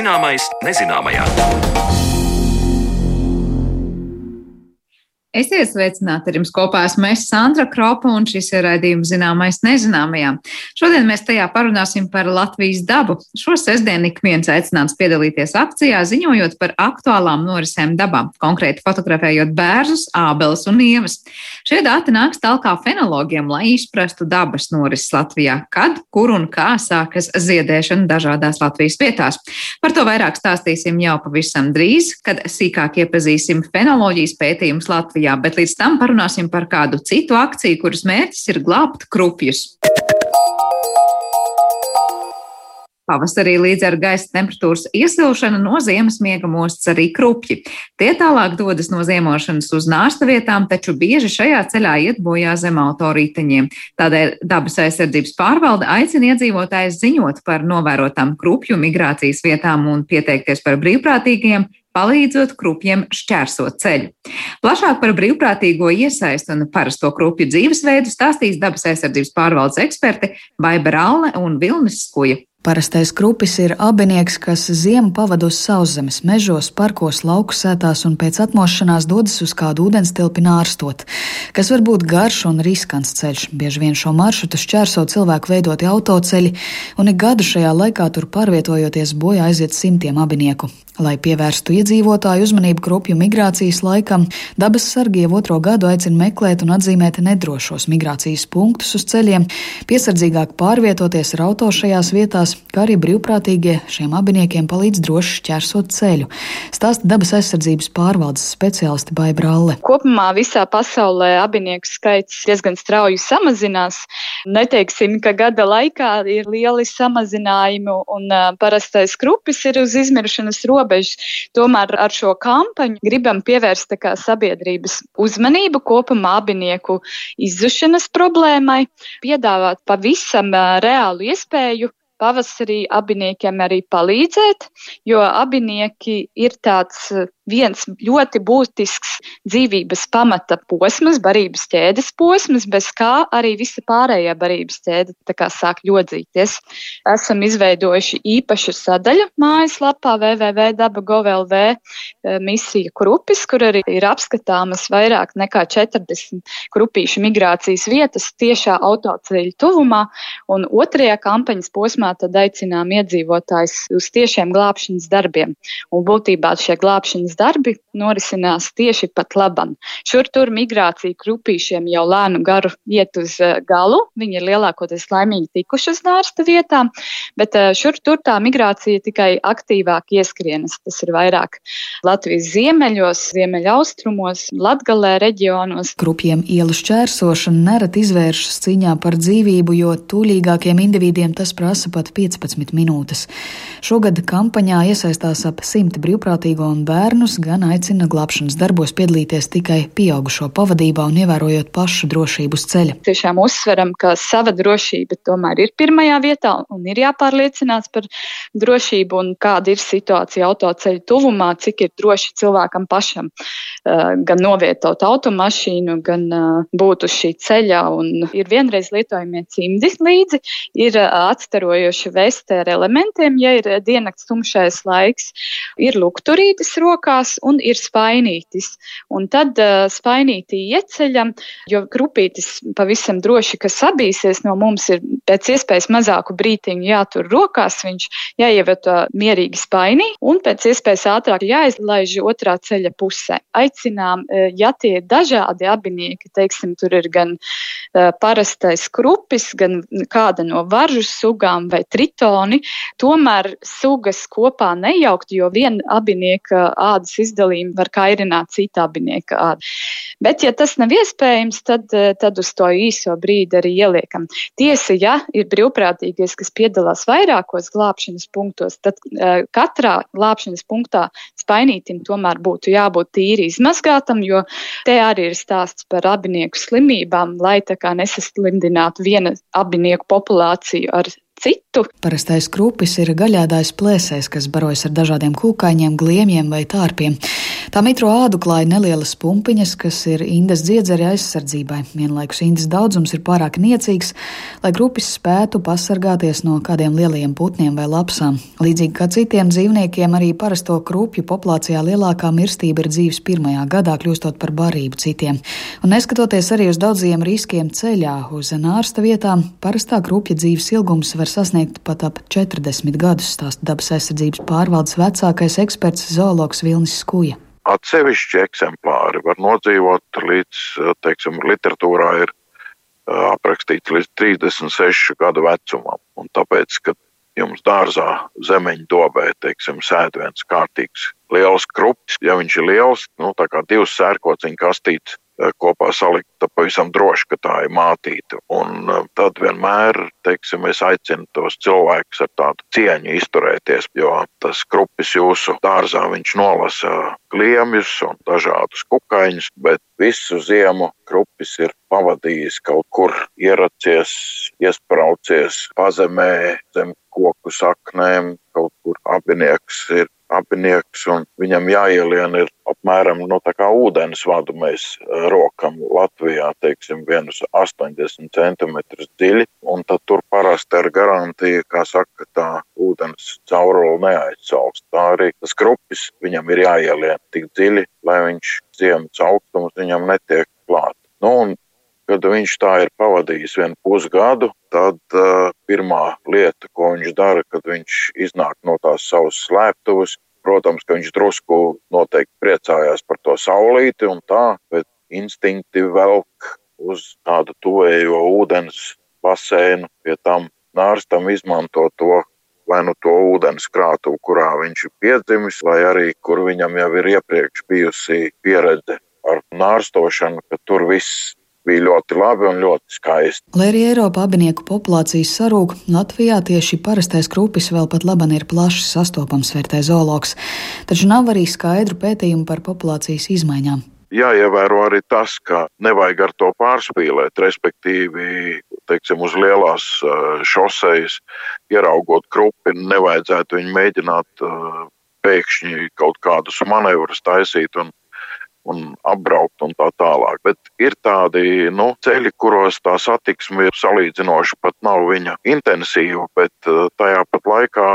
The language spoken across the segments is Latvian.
Zināmais nezināmajā. Esiet sveicināti ar jums kopā esmu es Sandra Kropa un šis ir raidījums zināmais nezināmajām. Šodien mēs tajā parunāsim par Latvijas dabu. Šo sestdienu ik viens aicināts piedalīties akcijā, ziņojot par aktuālām norisēm dabā, konkrēti fotografējot bērzus, ābeles un ievas. Šie dati nāks talkā fenologiem, lai izprastu dabas norises Latvijā, kad, kur un kā sākas ziedēšana dažādās Latvijas vietās. Par to vairāk stāstīsim jau pavisam drīz, kad sīkāk iepazīsim fenoloģijas pētījumus Latvijā Latvijā, bet līdz tam parunāsim par kādu citu akciju, kuras mērķis ir glābt krupjus. Pavasarī līdz ar gaisa temperatūras iesilšanu no ziemas miega mostas arī krupji. Tie tālāk dodas no ziemošanas uz nārsta vietām, taču bieži šajā ceļā iet bojā zem autorīteņiem. Tādēļ dabas aizsardzības pārvalde aicina iedzīvotājus ziņot par novērotām krupju migrācijas vietām un pieteikties par brīvprātīgiem palīdzot krupjiem šķērsot ceļu. Plašāk par brīvprātīgo iesaistu un parasto krupju dzīvesveidu stāstīs dabas aizsardzības pārvaldes eksperti Baiba Rāle un Vilnis Skuja. Parastais krupis ir abinieks, kas ziemu pavada uz sauszemes, mežos, parkos, lauku sētās un pēc atmošanās dodas uz kādu ūdenstilpi nārstot, kas var būt garš un riskants ceļš. Bieži vien šo maršrutu šķērso cilvēku veidoti autoceļi, un ik gadu šajā laikā tur pārvietojoties bojā aiziet simtiem abinieku. Lai pievērstu iedzīvotāju uzmanību krupju migrācijas laikam, dabas sargi jau otro gadu aicina meklēt un atzīmēt nedrošos migrācijas punktus uz ceļiem, piesardzīgāk pārvietoties ar auto vietās, kā arī brīvprātīgie šiem abiniekiem palīdz droši šķērsot ceļu. Stāsta dabas aizsardzības pārvaldes speciālisti Baibralle. Kopumā visā pasaulē abinieku skaits diezgan strauji samazinās. Neteiksim, ka gada laikā ir lieli samazinājumi un parastais krupis ir uz izmiršanas robežas. Tomēr ar šo kampaņu gribam pievērst sabiedrības uzmanību kopumā abinieku izzušanas problēmai, piedāvāt pavisam reālu iespēju pavasarī abiniekiem arī palīdzēt, jo abinieki ir tāds viens ļoti būtisks dzīvības pamata posms, barības ķēdes posms, bez kā arī visa pārējā barības ķēde sāk ļodzīties. Esam izveidojuši īpašu sadaļu mājaslapā www.dabagov.lv eh, misija krupis, kur arī ir apskatāmas vairāk nekā 40 krupīšu migrācijas vietas tiešā autoceļa tuvumā, un otrajā kampaņas posmā tad aicinām iedzīvotājus uz tiešiem glābšanas darbiem. Un būtībā šie glābšanas darbi norisinās tieši pat labam. Šur tur migrācija krupīšiem jau lēnu garu iet uz eh, galu. Viņi ir lielākoties laimīgi tikuši uz nārsta vietām, bet eh, šur tur tā migrācija tikai aktīvāk ieskrienas. Tas ir vairāk Latvijas ziemeļos, ziemeļaustrumos, Latgalē reģionos. Krupjiem ielu šķērsošana nerad izvēršas cīņā par dzīvību, jo tūlīgākiem individiem tas prasa pat 15 minūtes. Šogad kampaņā iesaistās ap simti brīvprātīgo un bērnus, gan aicina glābšanas darbos piedalīties tikai pieaugušo pavadībā un ievērojot pašu drošību uz ceļa. Tiešām uzsveram, ka sava drošība tomēr ir pirmajā vietā un ir jāpārliecinās par drošību un kāda ir situācija autoceļa tuvumā, cik ir droši cilvēkam pašam gan novietot automašīnu, gan būt uz šī ceļa. Ir vienreiz lietojamie cimdi līdzi, ir atstarojoši vesti ar elementiem, ja ir diennakts tumšais laiks, ir lukturītis rokās un ir spainītis. Un tad uh, spainītī ieceļam, jo krupītis pavisam droši, ka sabīsies no mums, ir pēc iespējas mazāku brītiņu jātur rokās, viņš jāievieto mierīgi spainī un pēc iespējas ātrāk jāizlaiž otrā ceļa pusē. Aicinām, ja tie ir dažādi abinieki, teiksim, tur ir gan uh, parastais krupis, gan kāda no varžu sugām vai tritoni, tomēr sugas kopā nejaukt, jo viena abinieka ādas izdalījumu var kairināt cita abinieka ādu. Bet, ja tas nav iespējams, tad, eh, tad uz to īso brīdi arī ieliekam. Tiesa, ja ir brīvprātīgais, kas piedalās vairākos glābšanas punktos, tad uh, katrā glābšanas punktā spainītim tomēr būtu jābūt tīri izmazgātam, jo te arī ir stāsts par abinieku slimībām, lai tā kā nesaslimdinātu viena abinieku populāciju ar citu. Parastais krūpis ir gaļādājs plēsējs, kas barojas ar dažādiem kūkaiņiem, gliemjiem vai tārpiem. Tā mitro ādu klāja nelielas pumpiņas, kas ir Indas dziedzeri aizsardzībai. Vienlaikus Indas daudzums ir pārāk niecīgs, lai grupis spētu pasargāties no kādiem lieliem putniem vai lapsām. Līdzīgi kā citiem dzīvniekiem, arī parasto krupju populācijā lielākā mirstība ir dzīves pirmajā gadā, kļūstot par barību citiem. Un neskatoties arī uz daudziem riskiem ceļā uz nārsta vietām, parastā krupja dzīves ilgums var sasniegt pat ap 40 gadus, stāsta dabas aizsardzības pārvaldes vecākais eksperts zoologs Vilnis Skuja. Atsevišķi eksemplāri var nodzīvot līdz, teiksim, literatūrā ir aprakstīts līdz 36 gadu vecumam. Un tāpēc, kad jums dārzā zemeņa dobē, teiksim, sēd viens kārtīgs liels krupis, ja viņš ir liels, nu tā kā divas sērkociņu kastītes, kopā salikt, tad pavisam droši, ka tā ir mātīte. Un eh, tad vienmēr, teiksim, es aicinu tos cilvēkus ar tādu cieņu izturēties, jo tas krupis jūsu dārzā viņš nolasa kliemjus un dažādus kukaiņus, bet visu ziemu krupis ir pavadījis kaut kur ieracies, iespraucies pazemē, zem koku saknēm, kaut kur abinieks ir apinieks, un viņam jāielien ir apmēram nu, ūdens vadu mēs eh, rokam Latvijā, teiksim, vienus 80 centimetrus dziļi, un tad tur parasti ar garantiju, kā saka, tā ūdens cauruli neaizcauks. Tā arī tas krupis viņam ir jāielien tik dziļi, lai viņš ziemas augstums viņam netiek klāt. Nu, un kad viņš tā ir pavadījis vienu pusgadu, tad uh, pirmā lieta, ko viņš dara, kad viņš iznāk no tās savas slēptuves, protams, ka viņš drusku noteikti priecājās par to saulīti un tā, bet instinkti velk uz tādu tuvējo ūdens basēnu, pie tam nārstam izmanto to vai nu to ūdens krātuvi, kurā viņš ir piedzimis, vai arī kur viņam jau ir iepriekš bijusi pieredze ar nārstošanu, ka tur viss bija ļoti labi un ļoti skaisti. Lai arī Eiropā abinieku populācijas sarūk, Latvijā tieši parastais krupis vēl pat laban ir plaši sastopams, vērtē zoologs, taču nav arī skaidru pētījumu par populācijas izmaiņām. Jāievēro arī tas, ka nevajag ar to pārspīlēt, respektīvi, teiksim, uz lielās šosejas ieraugot krupi, nevajadzētu viņu mēģināt pēkšņi kaut kādus manevrus taisīt un un apbraukt un tā tālāk. Bet ir tādi nu, ceļi, kuros tā satiksme ir salīdzinoši pat nav viņa intensīva, bet eh, tajā pat laikā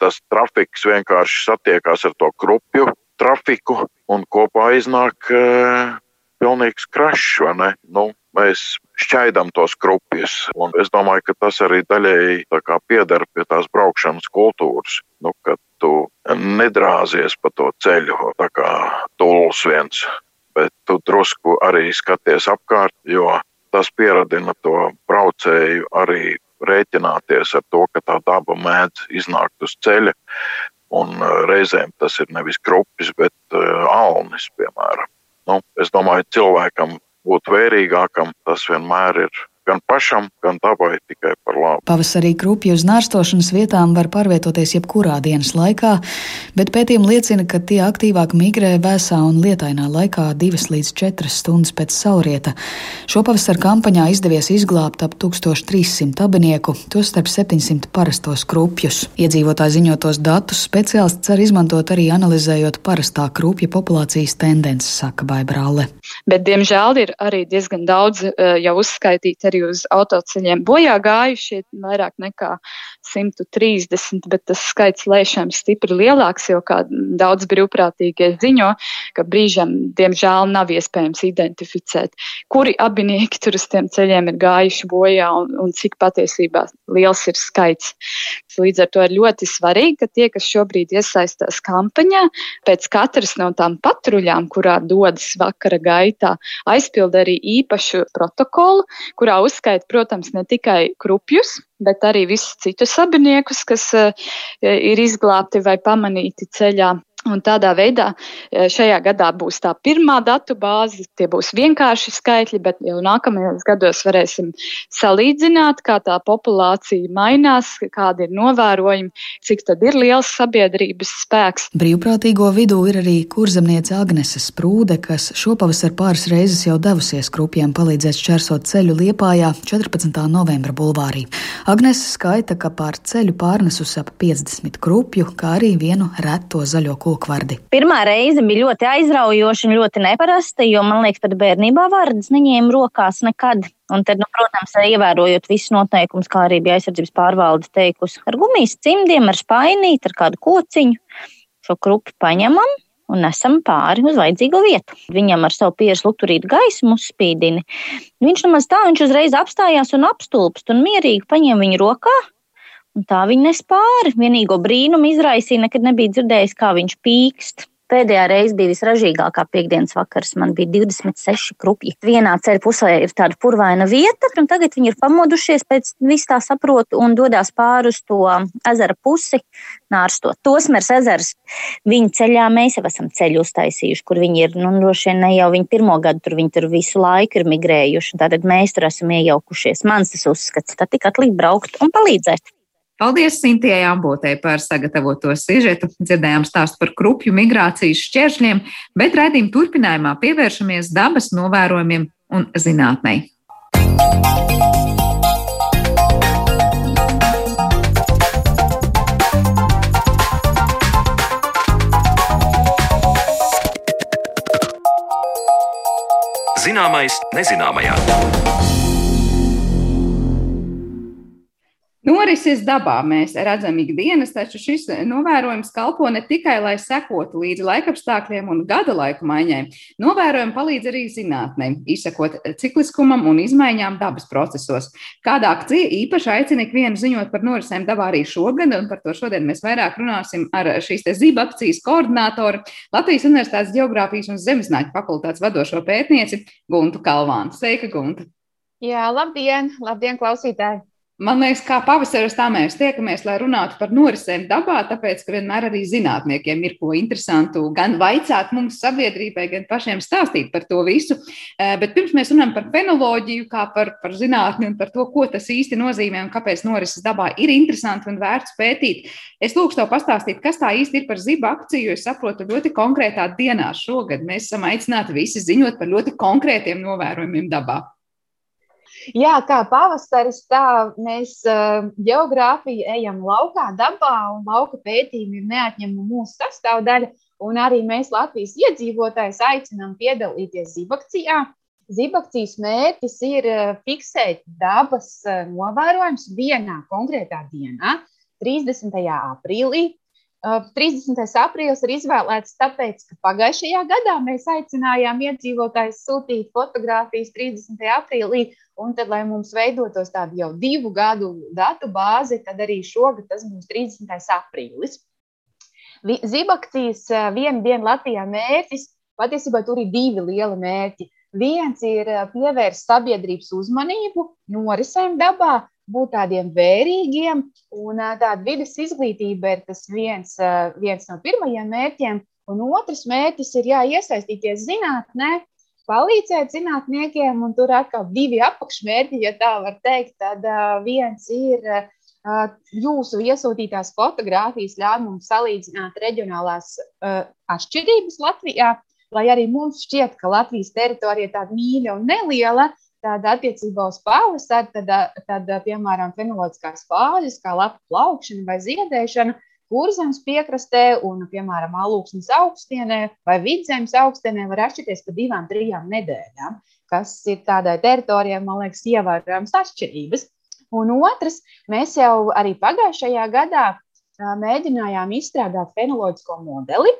tas trafiks vienkārši satiekās ar to krupju trafiku un kopā iznāk uh, pilnīgs krašs, vai ne? Nu, mēs šķaidām tos krupjus. Un es domāju, ka tas arī daļēji pieder pie tās braukšanas kultūras. Nu, tu nedrāzies pa to ceļu, tā kā tuls viens, bet tu drusku arī skaties apkārt, jo tas pieradina to braucēju arī rēķināties ar to, ka tā daba mēdz iznākt uz ceļa. Un uh, reizēm tas ir nevis krupis, bet uh, alnis, piemēram. Nu, es domāju, cilvēkam būt vērīgākam, tas vienmēr ir gan pašam, gan dabai tikai par labu. Pavasarī krupju uz nārstošanas vietām var pārvietoties jebkurā dienas laikā, bet pētījumi liecina, ka tie aktīvāk migrē vēsā un lietainā laikā divas līdz četras stundas pēc saurieta. Šopavasar kampaņā izdevies izglābt ap 1300 abinieku, tostarp 700 parastos krupjus. Iedzīvotāji ziņotos datus speciālists cer izmantot arī analizējot parastā krupja populācijas tendences, saka Baibrāle. Bet, diemžēl, ir arī diezgan daudz uh, jau uzskaitīti arī uz autoceļiem bojā gājušie vairāk nekā 130, bet tas skaits lēšana stipri lielāks, jo kā daudz brīvprātīgie ziņo, ka brīžam, diemžēl, nav iespējams identificēt, kuri abinieki tur uz tiem ceļiem ir gājuši bojā un, un cik patiesībā liels ir skaits. Līdz ar to ir ļoti svarīgi, ka tie, kas šobrīd iesaistās kampaņā, pēc katras no tām patruļām, kurā dodas vakara gaitā, aizpild arī īpašu protokolu, kurā uzskaita, protams, ne tikai krupjus, bet arī visus citus sabiniekus, kas eh, ir izglābti vai pamanīti ceļā. Un tādā veidā e, šajā gadā būs tā pirmā datu bāze, tie būs vienkārši skaitļi, bet jau nākamajos gados varēsim salīdzināt, kā tā populācija mainās, kādi ir novērojumi, cik tad ir liels sabiedrības spēks. Brīvprātīgo vidū ir arī kurzemniece Agnese Sprūde, kas šopavasar pāris reizes jau devusies krupjiem palīdzēt šķērsot ceļu Liepājā 14. novembra bulvārī. Agnese skaita, ka pār ceļu pārnesus ap 50 krupju, kā arī vienu reto zaļo kūku kokvardi. Pirmā reize bija ļoti aizraujoša un ļoti neparasta, jo man liekas, pat bērnībā vārdas neņēma rokās nekad. Un tad, nu, protams, ievērojot visus noteikumus, kā arī bija aizsardzības pārvalde teikusi, ar gumijas cimdiem, ar spainīti, ar kādu kociņu šo krupi paņemam un nesam pāri uz vajadzīgo vietu. Viņam ar savu pieres lukturītu gaismu uzspīdini. Viņš nemaz tā, viņš uzreiz apstājās un apstulpst un mierīgi paņem viņu rokā. Tā viņa nespāri. Vienīgo brīnumu izraisīja, nekad nebija dzirdējis, kā viņš pīkst. Pēdējā reize bija visražīgākā piekdienas vakars. Man bija 26 krupji. Vienā ceļa pusē ir tāda purvaina vieta, un tagad viņi ir pamodušies pēc vis tā saprotu un dodas pāri uz to ezera pusi, nārstot. Tosmers ezers, viņa ceļā mēs jau esam ceļu uztaisījuši, kur viņi ir, nu, droši vien ne jau viņi pirmo gadu tur, viņi tur visu laiku ir migrējuši. Tātad mēs tur esam iejaukušies. Mans tas uzskats, tad tik atlikt braukt un palīdzēt. Paldies Sintijai Ambotei par sagatavoto sižetu. Dzirdējām stāstu par krupju migrācijas šķēršļiem, bet raidījuma turpinājumā pievēršamies dabas novērojumiem un zinātnei. Zināmais nezināmajā. Norises dabā mēs redzam ikdienas, taču šis novērojums kalpo ne tikai, lai sekotu līdzi laikapstākļiem un gada laiku maiņai. Novērojumi palīdz arī zinātnē, izsakot cikliskumam un izmaiņām dabas procesos. Kādā akcija īpaši aicina ikvienu ziņot par norisēm dabā arī šogad, un par to šodien mēs vairāk runāsim ar šīs te zība akcijas koordinātoru, Latvijas Universitātes Geogrāfijas un Zemesnāķu fakultātes vadošo pētnieci Guntu Kalvānu. Sveika, Gunta! Jā, labdien, labdien, klausītāji! Man liekas, kā pavasaris tā mēs tiekamies, lai runātu par norisēm dabā, tāpēc, ka vienmēr arī zinātniekiem ir ko interesantu gan vaicāt mums sabiedrībai, gan pašiem stāstīt par to visu. Eh, bet pirms mēs runājam par fenoloģiju, kā par, par zinātni un par to, ko tas īsti nozīmē un kāpēc norises dabā ir interesanti un vērts pētīt, es lūgšu tev pastāstīt, kas tā īsti ir par ziba akciju, jo es saprotu ļoti konkrētā dienā šogad. Mēs esam aicināti visi ziņot par ļoti konkrētiem novērojumiem dabā. Jā, kā pavasaris, tā mēs uh, geogrāfiju ejam laukā, dabā, un lauka pētījumi ir neatņemama mūsu sastāvdaļa. Un arī mēs Latvijas iedzīvotājus aicinām piedalīties zibakcijā. Zibakcijas mērķis ir fiksēt dabas novērojumus vienā konkrētā dienā, 30. aprīlī, 30. aprīlis ir izvēlēts tāpēc, ka pagājušajā gadā mēs aicinājām iedzīvotājus sūtīt fotogrāfijas 30. aprīlī, un tad, lai mums veidotos tāda jau divu gadu datu bāze, tad arī šogad tas būs 30. aprīlis. Zibakcijas viena diena Latvijā mērķis, patiesībā tur ir divi lieli mērķi. Viens ir pievērst sabiedrības uzmanību norisēm dabā, būt tādiem vērīgiem, un tāda vidas izglītība ir tas viens, viens no pirmajiem mērķiem. Un otrs mērķis ir jā, iesaistīties zinātnē, palīdzēt zinātniekiem, un tur atkal divi apakšmērķi, ja tā var teikt. Tad viens ir jūsu iesūtītās fotogrāfijas ļauj mums salīdzināt reģionālās atšķirības Latvijā, lai arī mums šķiet, ka Latvijas teritorija ir tāda mīļa un neliela, Tad attiecībā uz pavasaru, tad, tad piemēram, fenoloģiskās fāzes, kā lapu plaukšana vai ziedēšana, kurzemes piekrastē un, piemēram, alūksnes augstienē vai vidzemes augstienē var atšķirties pa divām, trijām nedēļām, kas ir tādai teritorijai, man liekas, ievērojams atšķirības. Un otrs, mēs jau arī pagājušajā gadā mēģinājām izstrādāt fenoloģisko modeli.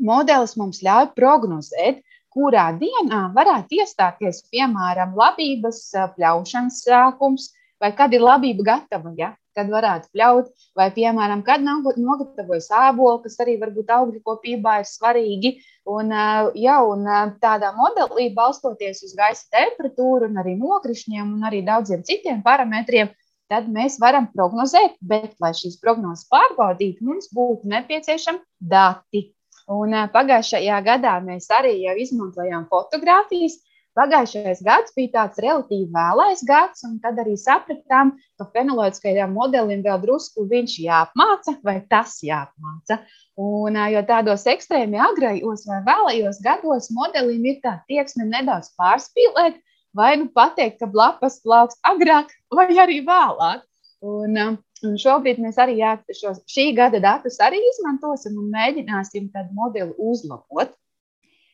Modelis mums ļauj prognozēt, kurā dienā varētu iestāties, piemēram, labības pļaušanas sākums, vai kad ir labība gatava, ja? kad varētu pļaut, vai, piemēram, kad nogatavojas ābolu, kas arī varbūt augļu kopībā ir svarīgi. Un, ja, un tādā modelī, balstoties uz gaisa temperatūru, un arī nokrišņiem un arī daudziem citiem parametriem, tad mēs varam prognozēt, bet, lai šīs prognozes pārbaudītu, mums būtu nepieciešami dati. Un pagājušajā gadā mēs arī jau izmantojām fotogrāfijas. Pagājušais gads bija tāds relatīvi vēlais gads, un tad arī sapratām, ka fenoloģiskajam modelim vēl drusku viņš jāapmāca, vai tas jāapmāca. Un, jo tādos ekstrēmi agrajos vai vēlajos gados modelim ir tā tieksme nedaudz pārspīlēt, vai nu pateikt, ka lapas plaukst agrāk vai arī vēlāk. Un, Un šobrīd mēs arī šo, šī gada datus arī izmantosim un mēģināsim tādu modeli uzlabot.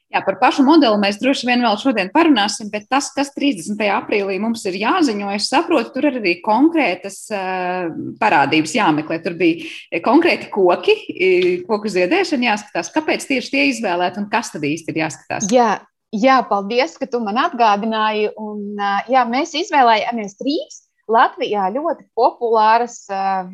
Jā, par pašu modeli mēs droši vien vēl šodien parunāsim, bet tas, kas 30. aprīlī mums ir jāziņo, es saprotu, tur ir arī konkrētas uh, parādības jāmeklē. Tur bija konkrēti koki, koku ziedēšana jāskatās. Kāpēc tieši tie izvēlēti un kas tad īsti ir jāskatās? Jā, jā paldies, ka tu man atgādināji. Un, uh, jā, mēs izvēlējāmies trīs Latvijā ļoti populāras,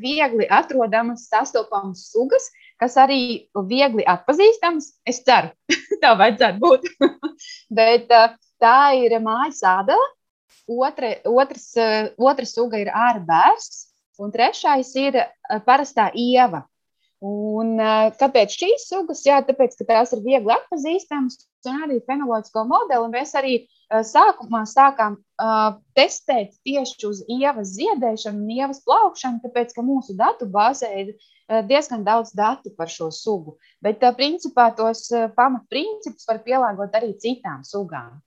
viegli atrodamas, sastopamas sugas, kas arī viegli atpazīstamas. Es ceru, tā vajadzētu būt. Bet tā ir mājas ādala, otra, otrs, otra suga ir ārbērs, un trešais ir parastā ieva. Un, kāpēc šīs sugas? Jā, tāpēc, ka tās ir viegli atpazīstamas, un arī fenoloģisko modeli mēs arī sākumā sākām uh, testēt tieši uz ievas ziedēšanu un ievas plaukšanu, tāpēc, ka mūsu datu bāzē ir diezgan daudz datu par šo sugu. Bet, uh, principā, tos pamatprincipus var pielāgot arī citām sugām.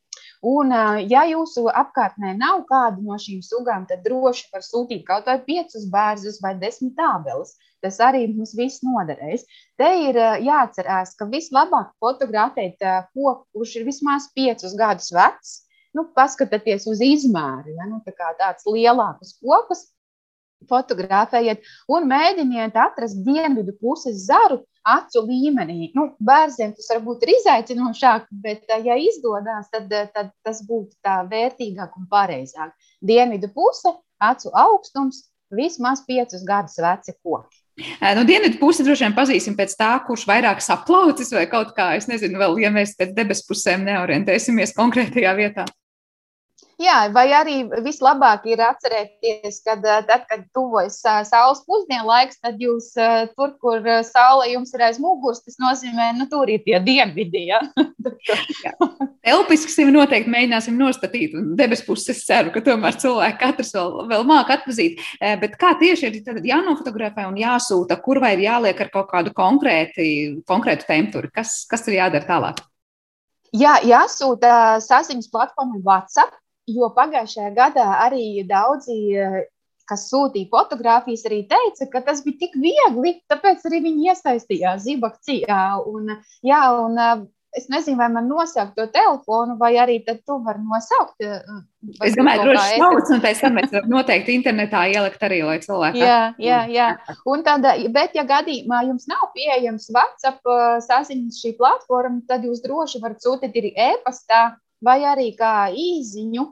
Un, ja jūsu apkārtnē nav kāda no šīm sugām, tad droši var sūtīt kaut vai piecus bērzus vai desmit tābeles. Tas arī mums viss noderēs. Te ir jāatcerās, ka vislabāk fotografēt koku, kurš ir vismaz piecus gadus vecs. Nu, paskatieties uz izmēru, ja, nu, tā tāds lielākus kokus, fotografējiet un mēģiniet atrast dienvidu puses zaru acu līmenī. Nu, bērniem tas varbūt ir izaicinošāk, bet, ja izdodas, tad, tad tas būtu tā vērtīgāk un pareizāk. Dienvidu puse, acu augstums, vismaz piecus gadus veci koki. Nu, dienvidu pusi droši vien pazīsim pēc tā, kurš vairāk saplaucis vai kaut kā, es nezinu, vēl, ja mēs pēc debes pusēm neorientēsimies konkrētajā vietā. Jā, vai arī vislabāk ir atcerēties, ka tad, kad tuvojas saules pusdienu laiks, tad jūs tur, kur saule jums ir aiz muguras, tas nozīmē, nu, tur ir tie dienvidi. Ja? Elpiski sevi noteikti mēģināsim nostatīt, un debes puses ceru, ka tomēr cilvēki katrs vēl, vēl māk atpazīt. Bet kā tieši ir jānofotografē un jāsūta, kur vai ir jāliek ar kaut kādu konkrēti, konkrētu temperatūru? Kas, kas tur jādara tālāk? Jā, jāsūta saziņas platformai WhatsApp jo pagājušajā gadā arī daudzi, eh, kas sūtīja fotogrāfijas, arī teica, ka tas bija tik viegli, tāpēc arī viņi iesaistījās zibakcijā. Un, jā, un eh, es nezinu, vai man nosaukt to telefonu, vai arī tu vari nosaukt. Eh, es domāju, ir daudz, un pēc tam mēs noteikti internetā ielikt arī, lai cilvēki. Jā, jā, jā. Un tad, bet, ja gadījumā jums nav pieejams WhatsApp saziņas šī platforma, tad jūs droši varat sūtīt arī e-pastā vai arī kā īziņu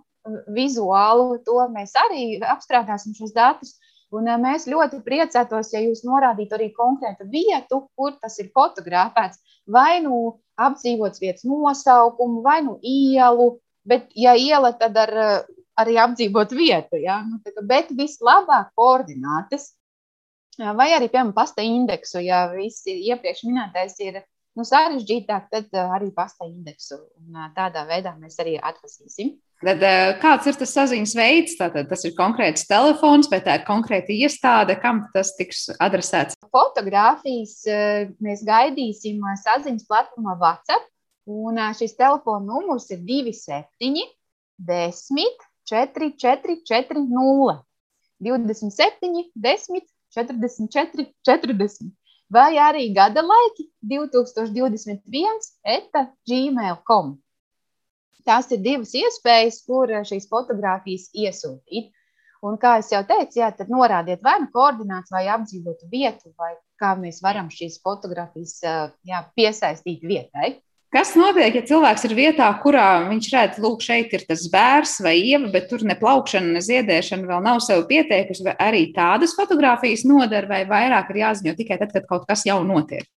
vizuālu. To mēs arī apstrādāsim šos datus. Un mēs ļoti priecātos, ja jūs norādītu arī konkrētu vietu, kur tas ir fotografēts. Vai nu apdzīvots vietas nosaukumu, vai nu ielu, bet, ja iela, tad ar, arī apdzīvot vietu. Ja? Nu, tā, bet vislabāk koordinātas, vai arī, piemēram, pasta indeksu, ja viss iepriekš minētais ir nu, sarežģītāk, tad uh, arī pasta indeksu. Un, uh, tādā veidā mēs arī atpazīsim. Tad, uh, kāds ir tas saziņas veids? Tātad, tas ir konkrēts telefons, vai tā ir konkrēta iestāde, kam tas tiks adresēts? Fotogrāfijas mēs gaidīsim saziņas platformā WhatsApp. Un šis telefona numurs ir 27, 10, 4, 4, 4, 0, 27, 10, 44, 40 vai arī gada laiki 2021 eta gmail.com. Tās ir divas iespējas, kur šīs fotogrāfijas iesūtīt. Un, kā jau teicu, jā, tad norādiet vai nu koordināts, vai apdzīvotu vietu, vai kā mēs varam šīs fotogrāfijas jā, piesaistīt vietai. Kas notiek, ja cilvēks ir vietā, kurā viņš redz, lūk, šeit ir tas bērns vai ieva, bet tur ne plaukšana, ne ziedēšana vēl nav sev pieteikusi, vai arī tādas fotogrāfijas nodara, vai vairāk ir jāziņo tikai tad, kad kaut kas jau notiek?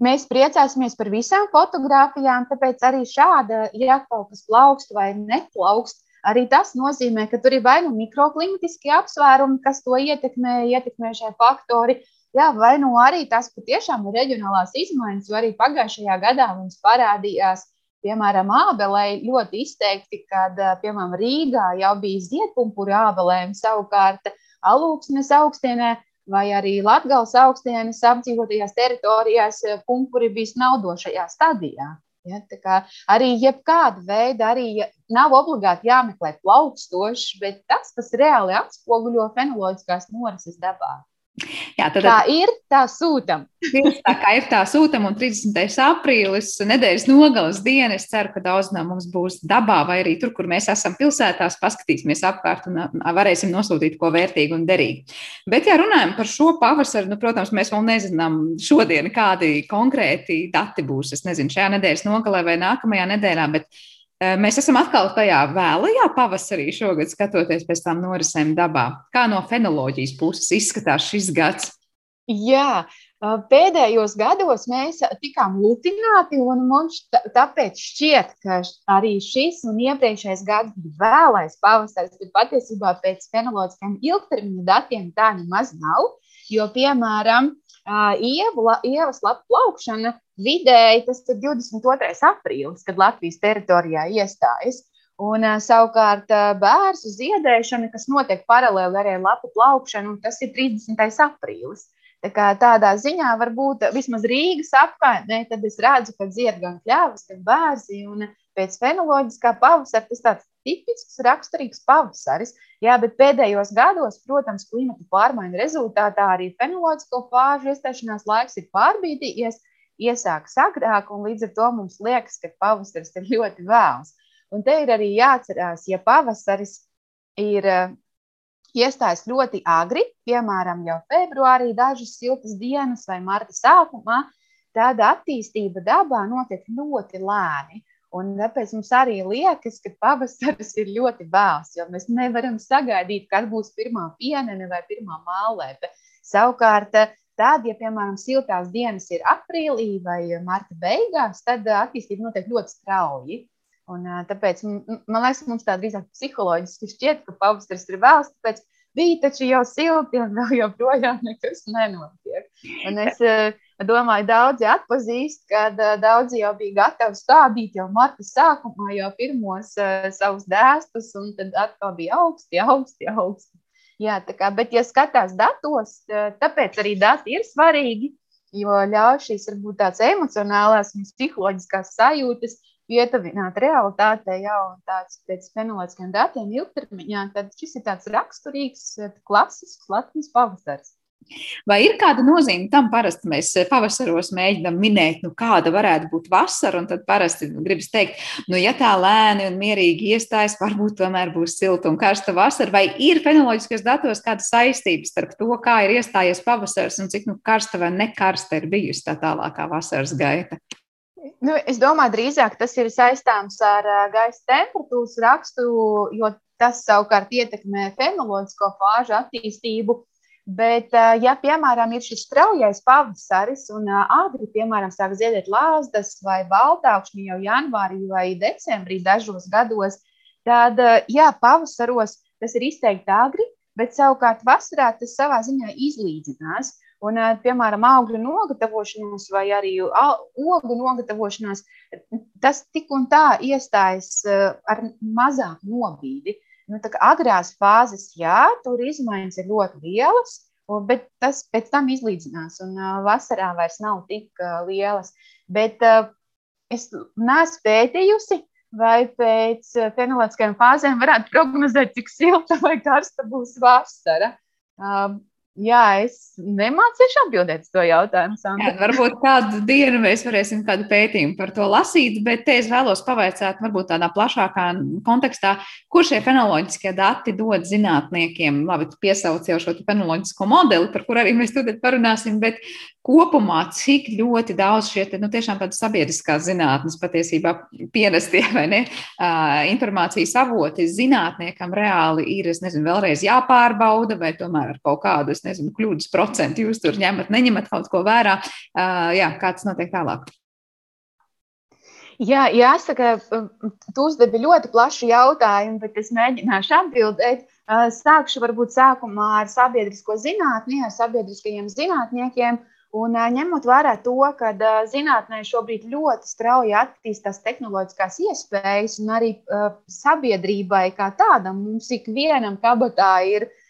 Mēs priecāsimies par visām fotogrāfijām, tāpēc arī šāda, ja kaut kas plaukst vai neplaukst, arī tas nozīmē, ka tur ir vai nu mikroklimatiski apsvērumi, kas to ietekmē, ietekmē šie faktori, Jā, vai nu arī tas patiešām ir reģionālās izmaiņas, jo arī pagājušajā gadā mums parādījās, piemēram, ābelē ļoti izteikti, kad, piemēram, Rīgā jau bija ziedpumpuri ābelēm, savukārt alūksnes augstienē vai arī Latgales augstienes apdzīvotajās teritorijās pumpuri bija snaudošajā stadijā. Ja, arī jebkāda veida, arī nav obligāti jāmeklē plaukstošs, bet tas, kas reāli atspoguļo fenoloģiskās norises dabā. Jā, tad, tā ir, tā. Tieši tā kā ir tā sūtam, un 30. aprīlis, nedēļas nogales diena. Es ceru, ka daudz no mums būs dabā vai arī tur, kur mēs esam pilsētās, paskatīsimies apkārt un varēsim nosūtīt ko vērtīgu un derīgu. Bet, ja runājam par šo pavasaru, nu, protams, mēs vēl nezinām šodien, kādi konkrēti dati būs. Es nezinu, šajā nedēļas nogalē vai nākamajā nedēļā, bet Mēs esam atkal tajā vēlajā pavasarī šogad, skatoties pēc tām norisēm dabā. Kā no fenoloģijas puses izskatās šis gads? Jā, pēdējos gados mēs tikām lutināti, un mums tāpēc šķiet, ka arī šis un iepriekšējais gads bija vēlais pavasaris, bet patiesībā pēc fenoloģiskiem ilgtermiņa datiem tā nemaz nav. Jo, piemēram, ievu, ievas lapu plaukšana vidēji tas ir 22. aprīlis, kad Latvijas teritorijā iestājas. Un, savukārt, bērnu ziedēšana, kas notiek paralēli arī lapu plaukšanu, tas ir 30. aprīlis. Tā tādā ziņā varbūt vismaz Rīgas apkaimē, tad es redzu, ka dzied gan kļavas, gan bērzi. Pēc fenoloģiskā pavasara tas tāds tipisks, raksturīgs pavasaris. Jā, bet pēdējos gados, protams, klimata pārmaiņu rezultātā arī fenoloģisko fāžu iestāšanās laiks ir pārbīdījies, iesākas agrāk, un līdz ar to mums liekas, ka pavasaris ir ļoti vēls. Un te ir arī jāatcerās, ja pavasaris ir uh, iestājas ļoti agri, piemēram, jau februārī, dažas siltas dienas vai marta sākumā, tad attīstība dabā notiek ļoti lēni. Un tāpēc mums arī liekas, ka pavasaris ir ļoti vēls, jo mēs nevaram sagaidīt, kad būs pirmā pienene vai pirmā mālēpe. Savukārt, tad, ja, piemēram, siltās dienas ir aprīlī vai marta beigās, tad attīstība notiek ļoti strauji. Un, tāpēc man liekas, mums tā drīzāk psiholoģiski šķiet, ka pavasaris ir vēls, tāpēc bija taču jau silti un vēl joprojām nekas nenotiek. Un es domāju, daudzi atpazīst, kad daudzi jau bija gatavi stādīt jau marta sākumā jau pirmos savus dēstus, un tad atkal bija augsti, augsti, augsti. Jā, kā, bet, ja skatās datos, tāpēc arī dati ir svarīgi, jo ļauj šīs varbūt tādas emocionālās un psiholoģiskās sajūtas ietavināt realitātē jau tāds pēc fenoloģiskiem datiem ilgtermiņā, tad šis ir tāds raksturīgs, klasisks Latvijas pavasars. Vai ir kāda nozīme tam? Parasti mēs pavasaros mēģinām minēt, nu, kāda varētu būt vasara, un tad parasti gribas teikt, nu, ja tā lēni un mierīgi iestājas, varbūt tomēr būs silta un karsta vasara. Vai ir fenoloģiskos datos kāda saistība starp to, kā ir iestājies pavasars un cik nu, karsta vai nekarsta ir bijusi tā tālākā vasaras gaita? Nu, es domāju, drīzāk tas ir saistāms ar gaisa temperatūras raksturu, jo tas savukārt ietekmē fenoloģisko fāžu attīstību. Bet, ja, piemēram, ir šis straujais pavasaris un agri, piemēram, sāk ziedēt lāzdas vai baltākšņi jau janvārī vai decembrī dažos gados, tad, jā, pavasaros tas ir izteikti agri, bet savukārt vasarā tas savā ziņā izlīdzinās. Un, piemēram, augļu nogatavošanās vai arī ogu nogatavošanās, tas tik un tā iestājas ar mazāku nobīdi. Nu, agrās fāzes, jā, tur izmaiņas ir ļoti lielas, bet tas pēc tam izlīdzinās. Un vasarā vairs nav tik lielas. Bet es neesmu pētījusi, vai pēc fenoloģiskajām fāzēm varētu prognozēt, cik silta vai karsta būs vasara. Jā, es nemācīšu atbildēt uz to jautājumu. Jā, varbūt kādu dienu mēs varēsim kādu pētījumu par to lasīt, bet te es vēlos pavaicāt, varbūt tādā plašākā kontekstā, kur šie fenoloģiskie dati dod zinātniekiem. Labi, tu piesauc jau šo fenoloģisko modeli, par kur arī mēs tūlīt parunāsim, bet kopumā cik ļoti daudz šie nu, tiešām tādas sabiedriskās zinātnes patiesībā pienestie vai ne informācijas avoti zinātniekam reāli ir, es nezinu, vēlreiz jāpārbauda vai tomēr ar kaut kādu, nezinu, kļūdas procentu jūs tur ņemat, neņemat kaut ko vērā. Jā, kā tas notiek tālāk? Jā, jāsaka, tu uzdevi ļoti plašu jautājumu, bet es mēģināšu atbildēt. Sākšu varbūt sākumā ar sabiedrisko zinātni, ar sabiedriskajiem zinātniekiem. Un, ņemot vērā to, ka zinātnē šobrīd ļoti strauji attīstās tehnoloģiskās iespējas, un arī sabiedrībai kā tādam, mums ikvienam kabatā ir uh,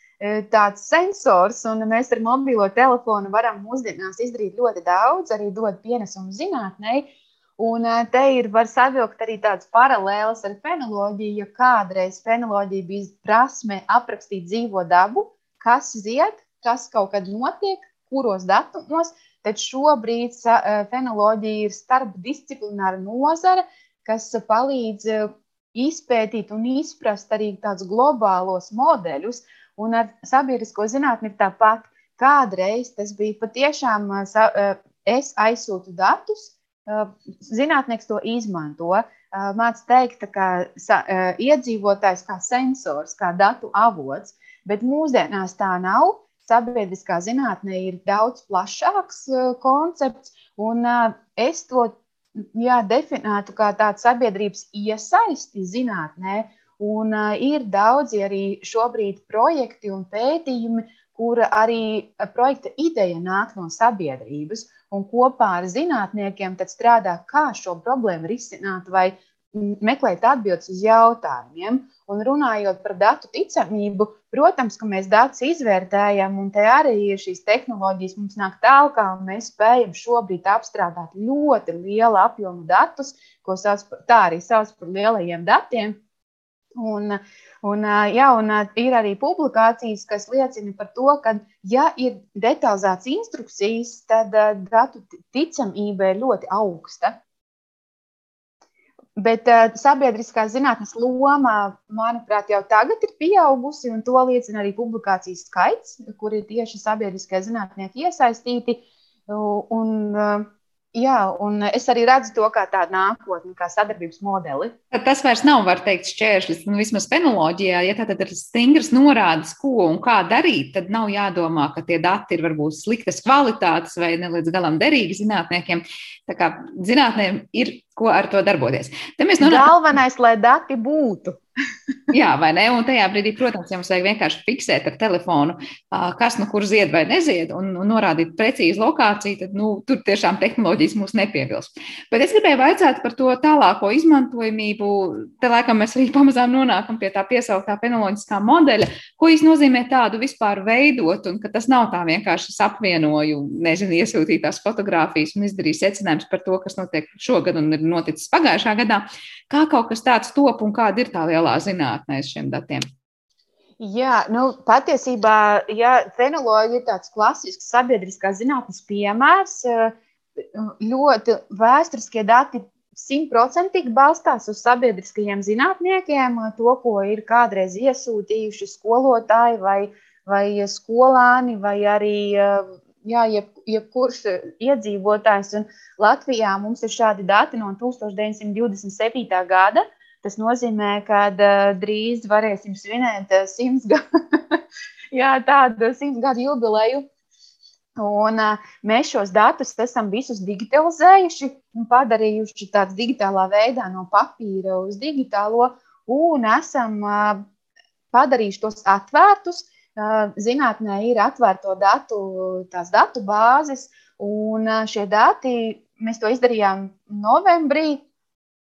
tāds sensors, un mēs ar mobilo telefonu varam mūsdienās izdarīt ļoti daudz, arī dot pienesumu zinātnē. Un te ir var savilkt arī tādas paralēlas ar fenoloģiju, ja kādreiz fenoloģija bija prasme aprakstīt dzīvo dabu, kas zied, kas kaut kad notiek, kuros datumos, tad šobrīd fenoloģija ir starpdisciplināra nozare, kas palīdz izpētīt un izprast arī tādus globālos modeļus. Un ar sabiedrisko zinātni ir tāpat. Kādreiz tas bija patiešām, es aizsūtu datus, zinātnieks to izmanto. Māc teikt, ka iedzīvotājs kā sensors, kā datu avots, bet mūsdienās tā nav. Sabiedriskā zinātnē ir daudz plašāks koncepts, un es to jā, definētu kā tādu sabiedrības iesaisti zinātnē. Un ir daudzi arī šobrīd projekti un pētījumi, kura arī projekta ideja nāk no sabiedrības un kopā ar zinātniekiem strādā, kā šo problēmu risināt vai meklēt atbildes uz jautājumiem. Un runājot par datu ticamību, protams, ka mēs datus izvērtējam, un te arī ir šīs tehnoloģijas mums nāk tālāk, kā mēs spējam šobrīd apstrādāt ļoti lielu apjomu datus, ko sauc tā arī sauc par lielajiem datiem. Un, un, jā, un ir arī publikācijas, kas liecina par to, ka, ja ir detalizētas instrukcijas, tad datu ticamība ir ļoti augsta. Bet sabiedriskās zinātnes loma, manuprāt, jau tagad ir pieaugusi, un to liecina arī publikācijas skaits, kur ir tieši sabiedriskie zinātnieki iesaistīti. Un, uh, Jā, un es arī redzu to kā tādu nākotni, kā sadarbības modeli. Tad tas vairs nav, var teikt, šķēršļis. Nu, vismaz fenoloģijā, ja tā ir stingras norādes, ko un kā darīt, tad nav jādomā, ka tie dati ir varbūt sliktas kvalitātes vai ne līdz galam derīgi zinātniekiem. Tā kā zinātnēm ir ko ar to darboties. Nonāk... Galvenais, lai dati būtu. Jā, vai ne? Un tajā brīdī, protams, ja mums vajag vienkārši fiksēt ar telefonu, kas nu kur zied vai nezied, un, un norādīt precīzi lokāciju, tad nu, tur tiešām tehnoloģijas mūs nepiebilst. Bet es gribēju vaicāt par to tālāko izmantojamību. Te laikam mēs arī pamazām nonākam pie tā piesauktā penoloģiskā modeļa, ko īsti nozīmē tādu vispār veidot, un ka tas nav tā vienkārši apvienoju, nezinu, iesūtītās fotogrāfijas un izdarīju secinājumus par to, kas notiek šogad un ir noticis pagājušā gadā. Kā kaut kas tāds top un kāda ir tā lielā zinātnē šiem datiem? Jā, nu, patiesībā ja, fenoloģija ir tāds klasisks sabiedriskās zinātnes piemērs. Ļoti vēsturiskie dati simtprocentīgi balstās uz sabiedriskajiem zinātniekiem, to, ko ir kādreiz iesūtījuši skolotāji vai, vai skolāni, vai arī jā, jeb, jebkurš iedzīvotājs. Un Latvijā mums ir šādi dati no 1927. gada. Tas nozīmē, ka uh, drīz varēsim svinēt uh, simts gadu, jā, tādu simts gadu jubileju. Un, uh, mēs šos datus esam visus digitalizējuši un padarījuši tādā digitālā veidā no papīra uz digitālo, un esam uh, padarījuši tos atvērtus, Zinātnē ir atvērto datu, tās datu bāzes, un šie dati, mēs to izdarījām novembrī,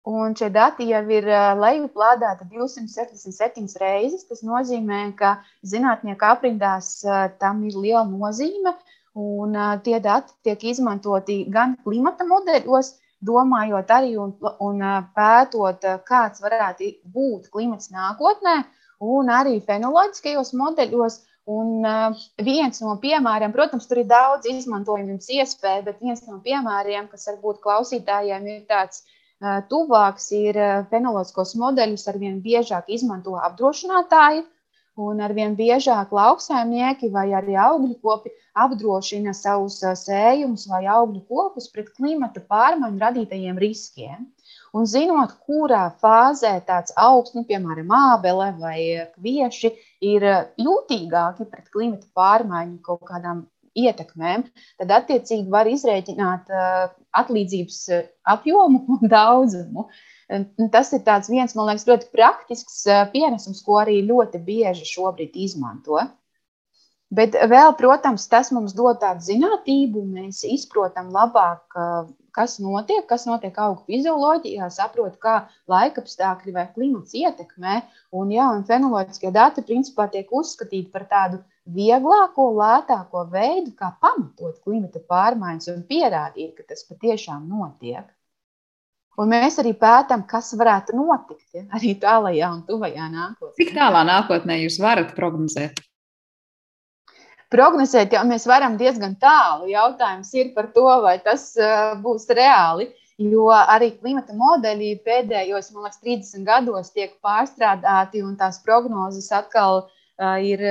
un šie dati jau ir lejuplādēti 277 reizes. Tas nozīmē, ka zinātnieku aprindās tam ir liela nozīme, un tie dati tiek izmantoti gan klimata modeļos, domājot arī un, un pētot, kāds varētu būt klimats nākotnē un arī fenoloģiskajos modeļos. Un uh, viens no piemēriem, protams, tur ir daudz izmantojamības iespēju, bet viens no piemēriem, kas varbūt klausītājiem ir tāds uh, tuvāks, ir uh, fenoloģiskos modeļus arvien biežāk izmanto apdrošinātāji. Un arvien biežāk lauksaimnieki vai arī augļu kopi apdrošina savus sējumus vai augļu kopus pret klimata pārmaiņu radītajiem riskiem. Un zinot, kurā fāzē tāds augsts, nu, piemēram, ābele vai kvieši, ir jūtīgāki pret klimata pārmaiņu kaut kādām ietekmēm, tad attiecīgi var izrēķināt uh, atlīdzības apjomu un daudzumu. Tas ir viens, man liekas, ļoti praktisks pienesums, ko arī ļoti bieži šobrīd izmanto. Bet vēl, protams, tas mums dod tādu zinātību, mēs izprotam labāk kas notiek, kas notiek augu fizioloģijā, saprot, kā laikapstākļi vai klimats ietekmē. Un, jā, un fenoloģiskie dati principā tiek uzskatīti par tādu vieglāko, lētāko veidu, kā pamatot klimata pārmaiņas un pierādīt, ka tas patiešām notiek. Un mēs arī pētām, kas varētu notikt ja? arī tālākajā un tuvajā nākotnē. Cik tālā nākotnē jūs varat prognozēt? Prognozēt, jau mēs varam diezgan tālu. Jautājums ir par to, vai tas uh, būs reāli. Jo arī klimata modeļi pēdējos, man liekas, 30 gados tiek pārstrādāti un tās prognozes atkal uh, ir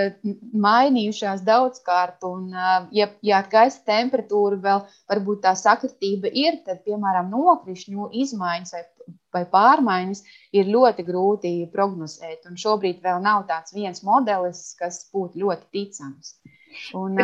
mainījušās daudzkārt. Un, ja, ja ar gaisa temperatūru vēl varbūt tā sakritība ir, tad, piemēram, nokrišņu izmaiņas vai, vai pārmaiņas ir ļoti grūti prognozēt. Un šobrīd vēl nav tāds viens modelis, kas būtu ļoti ticams. Un,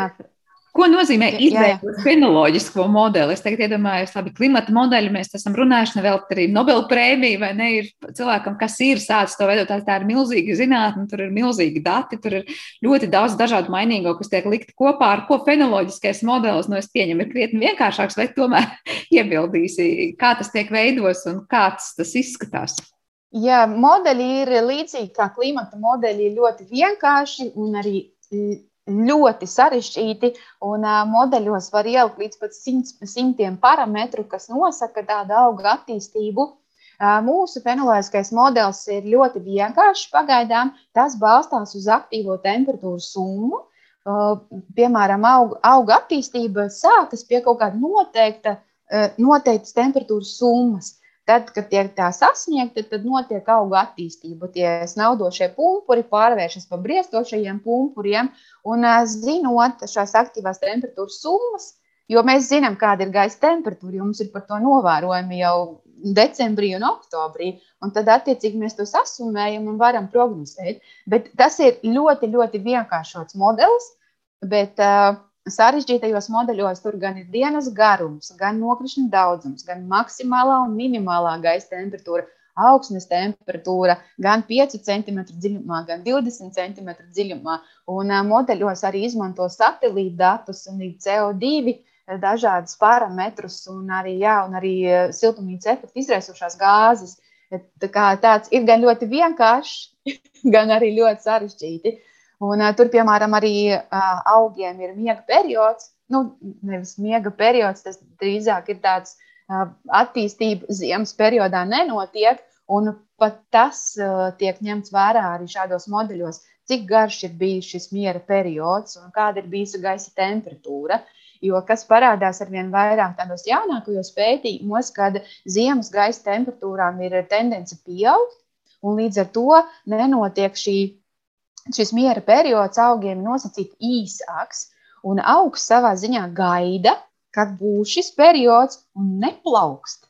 Ko nozīmē izveidot fenoloģisko modeli? Es tagad iedomājos, labi, klimata modeļi, mēs esam runājuši, vēl arī Nobel prēmija, vai ne, ir cilvēkam, kas ir sācis to veidot, tā ir milzīga zinātne, tur ir milzīgi dati, tur ir ļoti daudz dažādu mainīgo, kas tiek likt kopā ar ko fenoloģiskais modelis, no es pieņemu, ir krietni vienkāršāks, vai tomēr iebildīsi, kā tas tiek veidos un kāds tas izskatās? Jā, modeļi ir līdzīgi kā klimata modeļi, ļoti vienkārši un arī ļoti sarežģīti, un uh, modeļos var ielikt līdz pat simt, simtiem parametru, kas nosaka tādu auga attīstību. Uh, mūsu fenoloģiskais modelis ir ļoti vienkāršs pagaidām. Tas balstās uz aktīvo temperatūru summu. Uh, piemēram, auga, auga attīstība sākas pie kaut kāda noteikta, noteiktas temperatūras summas. Tad, kad tiek tā sasniegta, tad notiek auga attīstība. Tie snaudošie pumpuri pārvēršas par briestošajiem pumpuriem. Un zinot šās aktīvās temperatūras summas, jo mēs zinām, kāda ir gaisa temperatūra, jo mums ir par to novērojumi jau decembrī un oktobrī. Un tad, attiecīgi, mēs to sasumējam un varam prognozēt. Bet tas ir ļoti, ļoti vienkāršots modelis. Bet, uh, Sarežģītajos modeļos tur gan ir dienas garums, gan nokrišņu daudzums, gan maksimālā un minimālā gaisa temperatūra, augsnes temperatūra, gan 5 cm dziļumā, gan 20 cm dziļumā. Un modeļos arī izmanto satelīta datus un CO2 dažādas parametrus un arī, jā, un arī siltumnīca efektu izraisošās gāzes. Tā kā tāds ir gan ļoti vienkāršs, gan arī ļoti sarežģīti. Un, uh, tur, piemēram, arī uh, augiem ir miega periods. Nu, nevis miega periods, tas drīzāk ir tāds uh, attīstība ziemas periodā nenotiek. Un pat tas uh, tiek ņemts vērā arī šādos modeļos, cik garš ir bijis šis miera periods un kāda ir bijusi gaisa temperatūra. Jo kas parādās ar vien vairāk tādos jaunākajos pētījumos, kad ziemas gaisa temperatūrām ir tendence pieaugt, un līdz ar to nenotiek šī šis miera periods augiem nosacīti īsāks, un augs savā ziņā gaida, kad būs šis periods un neplaukst.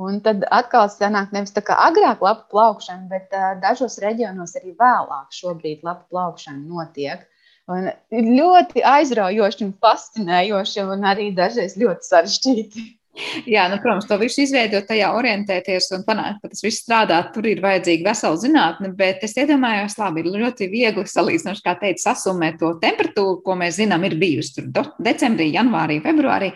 Un tad atkal sanāk nevis tā kā agrāk lapa plaukšana, bet uh, dažos reģionos arī vēlāk šobrīd lapa plaukšana notiek. Un ļoti aizraujoši un fascinējoši un arī dažreiz ļoti sarežģīti. Jā, nu, protams, to visu izveidot, tajā orientēties un panākt, ka tas viss strādā, tur ir vajadzīga vesela zinātne. Bet es iedomājos, labi, ir ļoti viegli salīdzinoši, kā teikt, sasumēt to temperatūru, ko mēs zinām, ir bijusi tur decembrī, janvārī, februārī,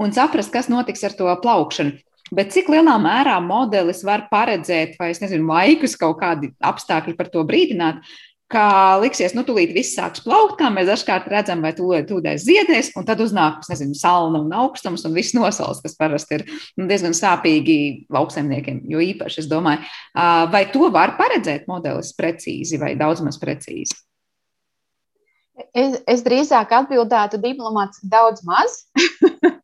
un saprast, kas notiks ar to plaukšanu. Bet cik lielā mērā modelis var paredzēt, vai es nezinu, laikus kaut kādi apstākļi par to brīdināt, ka liksies, nu, tūlīt viss sāks plaukt, kā mēs dažkārt redzam, vai tūlīt ziedēs, un tad uznāk, nezinu, salna un augstums, un viss nosals, kas parasti ir nu, diezgan sāpīgi lauksaimniekiem, jo īpaši, es domāju, vai to var paredzēt modelis precīzi vai daudz maz precīzi? Es, es drīzāk atbildētu diplomāts daudz maz.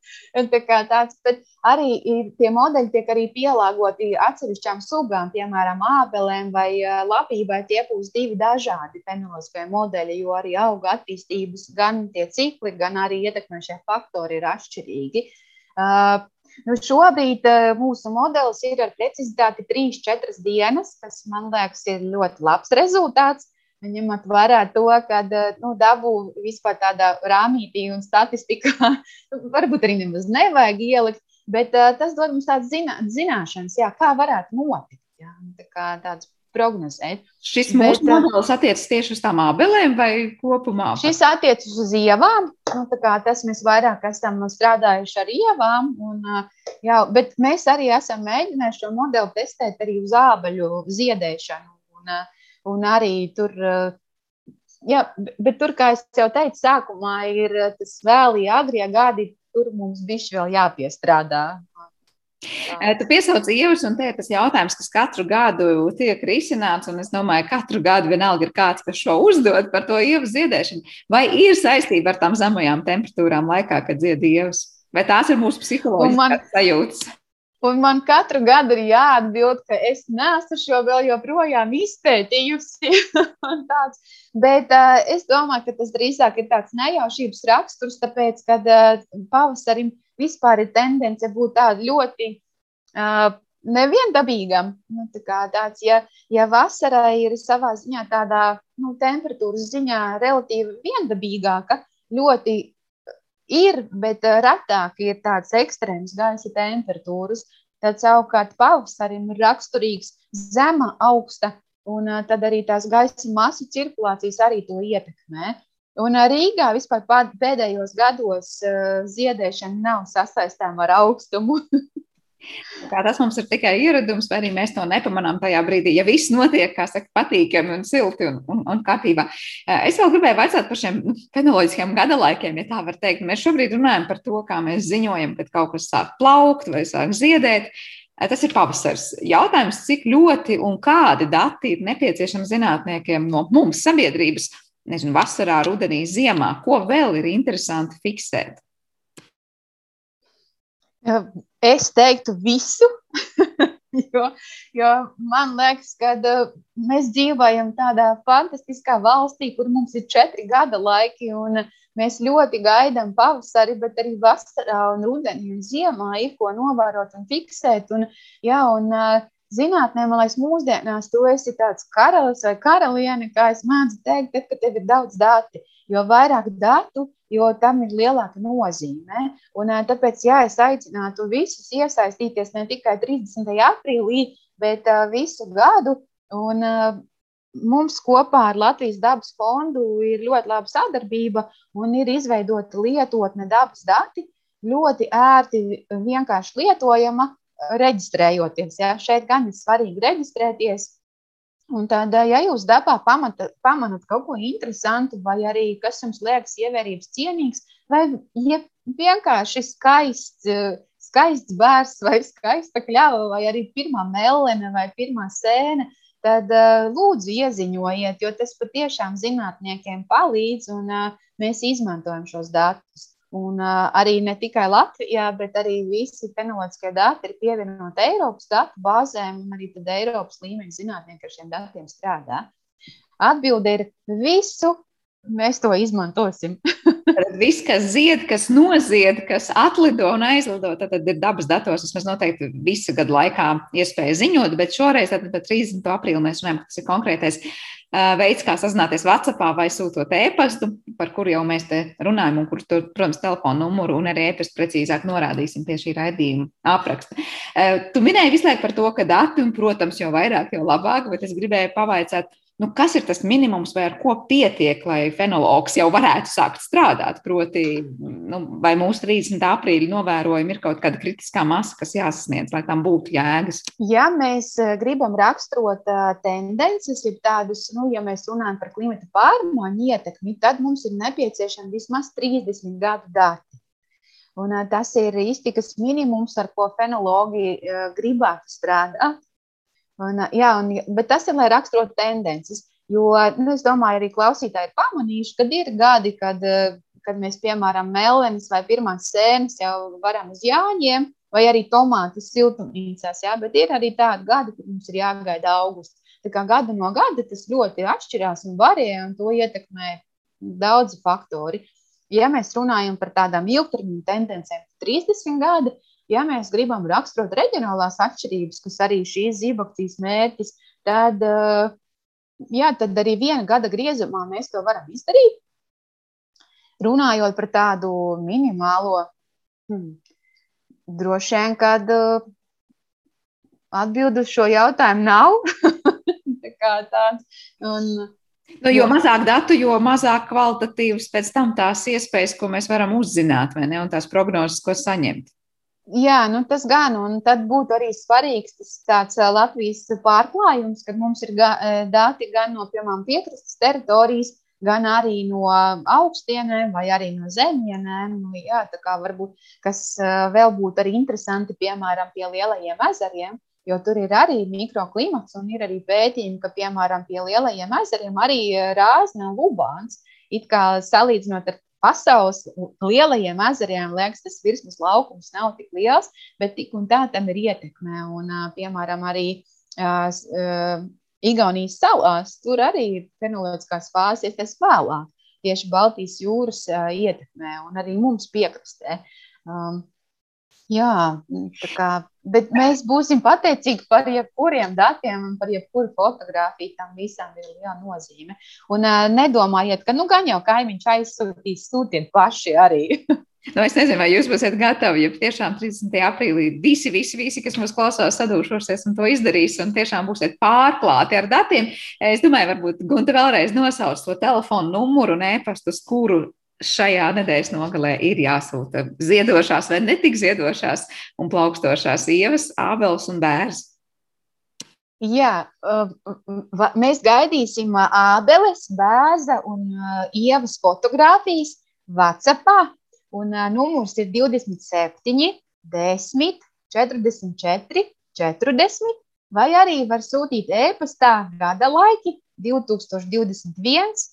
tāds, bet arī tie modeļi tiek arī pielāgoti atsevišķām sugām, piemēram, ābelēm vai lapībai. Tie būs divi dažādi fenoloģiskie modeļi, jo arī auga attīstības gan tie cikli, gan arī ietekmēšie faktori ir atšķirīgi. Uh, Nu, šobrīd uh, mūsu modelis ir ar precizitāti 3-4 dienas, kas man liekas ir ļoti labs rezultāts ņemot vērā to, ka eh, nu, dabu vispār tādā rāmītī un statistikā varbūt arī nemaz nevajag ielikt, bet uh, tas dod mums tādas zinā, zināšanas, jā, kā varētu notikt. Jā, tā kā tāds prognozēt. Šis mūsu bet, eh, modelis attiecas tieši uz tām abelēm vai kopumā? Šis attiecas uz ievām. Nu, tas mēs vairāk esam strādājuši ar ievām. Un, jā, bet mēs arī esam mēģinājuši šo modeli testēt arī uz ābeļu ziedēšanu. Un, un arī tur. Eh, jā, bet tur, kā jau teicu, sākumā ir eh, tas vēlī, agrie gadi, tur mums bija vēl jāpiestrādā. Tu piesauci ievas, un te ir tas jautājums, kas katru gadu tiek risināts, un es domāju, ka katru gadu vienalga ir kāds, kas šo uzdod par to ievas ziedēšanu. Vai ir saistība ar tām zemajām temperatūrām laikā, kad dzied ievas? Vai tās ir mūsu psiholoģiskās man... sajūtas? Un man katru gadu ir jāatbild, ka es neesmu šo vēl joprojām izpētījusi. Bet uh, es domāju, ka tas drīzāk ir tāds nejaušības raksturs, tāpēc, ka uh, pavasarim vispār ir tendence būt tāda ļoti uh, neviendabīgam. Nu, tā tāds, ja, ja vasarā ir savā ziņā tādā nu, temperatūras ziņā relatīvi viendabīgāka, ļoti ir, bet retāk ir tāds ekstrēms gaisa temperatūras. Tad savukārt pavasarim ir raksturīgs zema, augsta, un tad arī tās gaisa masu cirkulācijas arī to ietekmē. Un Rīgā vispār pēdējos gados ziedēšana nav sasaistāma ar augstumu. Kā tas mums ir tikai ieradums, vai arī mēs to nepamanām tajā brīdī, ja viss notiek, kā saka, patīkami un silti un, un, un kārtībā. Es vēl gribēju vaicāt par šiem nu, fenoloģiskiem gadalaikiem, ja tā var teikt. Mēs šobrīd runājam par to, kā mēs ziņojam, kad kaut kas sāk plaukt vai sāk ziedēt. Tas ir pavasars. Jautājums, cik ļoti un kādi dati ir nepieciešami zinātniekiem no mums, sabiedrības, nezinu, vasarā, rudenī, ziemā, ko vēl ir interesanti fiksēt? Es teiktu visu, jo, jo man liekas, ka mēs dzīvojam tādā fantastiskā valstī, kur mums ir četri gada laiki, un mēs ļoti gaidām pavasari, bet arī vasarā, un rudenī un ziemā ir ko novērot un fiksēt. Un, jā, un, uh, zinātnē, man liekas, mūsdienās tu esi tāds karalis vai karaliene, kā es mēdzu teikt, tad, kad tev ir daudz dati. Jo vairāk datu, jo tam ir lielāka nozīme. Un, tāpēc, jā, es aicinātu visus iesaistīties ne tikai 30. aprīlī, bet uh, visu gadu. Un, uh, mums kopā ar Latvijas dabas fondu ir ļoti laba sadarbība un ir izveidota lietotne dabas dati. Ļoti ērti, vienkārši lietojama, reģistrējoties. Ja? Šeit gan ir svarīgi reģistrēties. Un tad, ja jūs dabā pamata, pamanat kaut ko interesantu, vai arī kas jums liekas ievērības cienīgs, vai ja vienkārši skaists, skaists bērns, vai skaista kļava, vai arī pirmā melene, vai pirmā sēne, tad lūdzu ieziņojiet, jo tas patiešām zinātniekiem palīdz, un mēs izmantojam šos datus. Un uh, arī ne tikai Latvijā, bet arī visi fenoloģiskie dati ir pievienoti Eiropas datu bāzēm, un arī Eiropas līmeņa zinātnieki ar šiem datiem strādā. Atbilde ir visu, mēs to izmantosim. Viss, kas zied, kas nozied, kas atlido un aizlido, tad, tad ir dabas datos. Mēs noteikti visu gadu laikā iespēju ziņot, bet šoreiz, tad, 30. aprīlī, mēs runājam, ka tas ir konkrētais veids, kā sazināties WhatsApp vai sūtot e-pastu, par kuru jau mēs te runājam, un kur, tur, protams, telefona numuru un arī e-pastu precīzāk norādīsim pie šī raidījuma apraksta. Tu minēji visu laiku par to, ka dati, un, protams, jo vairāk, jo labāk, bet es gribēju pavaicāt, Nu, kas ir tas minimums, vai ar ko pietiek, lai fenologs jau varētu sākt strādāt? Proti, nu, vai mūsu 30. aprīļa novērojumi ir kaut kāda kritiskā masa, kas jāsasniedz, lai tam būtu jēgas? Ja mēs eh, gribam raksturot uh, tendences, ir tādus, nu, ja mēs runājam par klimata pārmaiņu ietekmi, tad mums ir nepieciešami vismaz 30 gadu dati. Un, uh, tas ir iztikas minimums, ar ko fenologi gribētu strādāt. Un, jā, un, bet tas ir, lai raksturotu tendences. Jo nu, es domāju, arī klausītāji ir pamanījuši, ka ir gadi, kad, kad mēs, piemēram, melnas vai pirmās sēnes jau varam uz jāņiem, vai arī tomātus siltumnīcās. Jā, bet ir arī tādi gadi, kad mums ir jāgaida augusts. Tā kā gada no gada tas ļoti atšķirās un varē, un to ietekmē daudzi faktori. Ja mēs runājam par tādām ilgtermiņa tendencēm, 30 gadi, Ja mēs gribam raksturot reģionālās atšķirības, kas arī šīs zibakcijas mērķis, tad, eh, jā, tad arī viena gada griezumā mēs to varam izdarīt. Runājot par tādu minimālo, hmm, droši vien, kad eh, atbildi uz šo jautājumu nav. Tā tāds, un, Nu, jo mazāk datu, jo mazāk kvalitatīvas pēc tam tās iespējas, ko mēs varam uzzināt, vai ne, un tās prognozes, ko saņemt. Jā, nu tas gan, un tad būtu arī svarīgs tas tāds Latvijas pārklājums, kad mums ir ga, dati gan no, piemēram, piekrastes teritorijas, gan arī no augstienēm, vai arī no zemienēm. Nu, jā, tā kā varbūt kas vēl būtu arī interesanti, piemēram, pie lielajiem ezeriem, jo tur ir arī mikroklimats un ir arī pētījumi, ka, piemēram, pie lielajiem ezeriem arī rāzna un lubāns. It kā salīdzinot ar pasaules lielajiem ezeriem, liekas, tas virsmas laukums nav tik liels, bet tik un tā tam ir ietekme. Un, piemēram, arī Igaunijas salās tur arī ir fenoloģiskās fāzes iestājas vēlāk, tieši Baltijas jūras ietekmē un arī mums piekrastē. Um, jā, kā Bet mēs būsim pateicīgi par jebkuriem datiem un par jebkuru fotografiju. Tam visam ir liela nozīme. Un uh, nedomājiet, ka nu gan jau kaimiņš aizsūtīs, sūtiet paši arī. Nu, es nezinu, vai jūs būsiet gatavi, ja tiešām 30. aprīlī visi, visi, visi, kas mūs klausās, sadūšosies un to izdarīs, un tiešām būsiet pārklāti ar datiem. Es domāju, varbūt Gunte vēlreiz nosauc to telefonu numuru un e-pastu, uz kuru šajā nedēļas nogalē ir jāsūta ziedošās vai netik ziedošās un plaukstošās ievas, ābeles un bērns. Jā, mēs gaidīsim ābeles, bērza un ievas fotogrāfijas WhatsAppā. Un numurs ir 27, 10, 44, 40. Vai arī var sūtīt e-pastā gada laiki 2021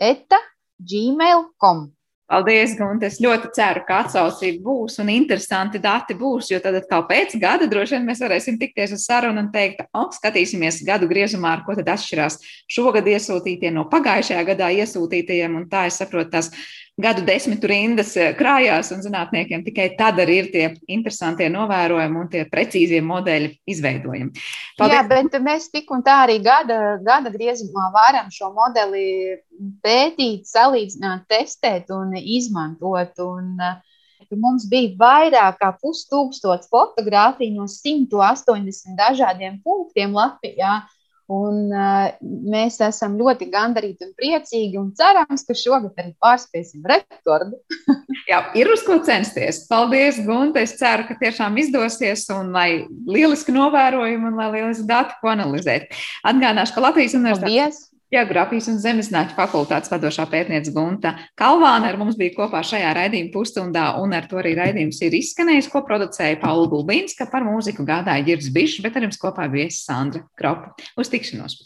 eta gmail.com. Paldies, Gunte. Es ļoti ceru, ka atsaucība būs un interesanti dati būs, jo tad atkal pēc gada droši vien mēs varēsim tikties uz sarunu un teikt, o, skatīsimies gadu griezumā, ar ko tad atšķirās šogad iesūtītie no pagājušajā gadā iesūtītajiem. Un tā es saprotu, tās gadu desmitu rindas eh, krājās, un zinātniekiem tikai tad arī ir tie interesantie novērojumi un tie precīzie modeļi izveidojami. Paldies. Jā, bet mēs tik un tā arī gada, gada griezumā varam šo modeli pētīt, salīdzināt, testēt un izmantot. Un, uh, Mums bija vairāk kā pustūkstots fotografiju no 180 dažādiem punktiem Latvijā. Un, uh, mēs esam ļoti gandarīti un priecīgi un cerams, ka šogad arī pārspēsim rekordu. Jā, ir uz ko censties. Paldies, Gunte. Es ceru, ka tiešām izdosies un lai lieliski novērojumi un lai lieliski dati ko analizēt. Atgādināšu, ka Latvijas Universitātes Geogrāfijas un Zemesnāķu fakultātes vadošā pētniece Gunta Kalvāne ar mums bija kopā šajā raidījuma pusstundā, un ar to arī raidījums ir izskanējis, ko producēja Paula Gulbīnska, par mūziku gādāja Girds Bišs, bet ar jums kopā viesis Sandra Kropa. Uz tikšanos!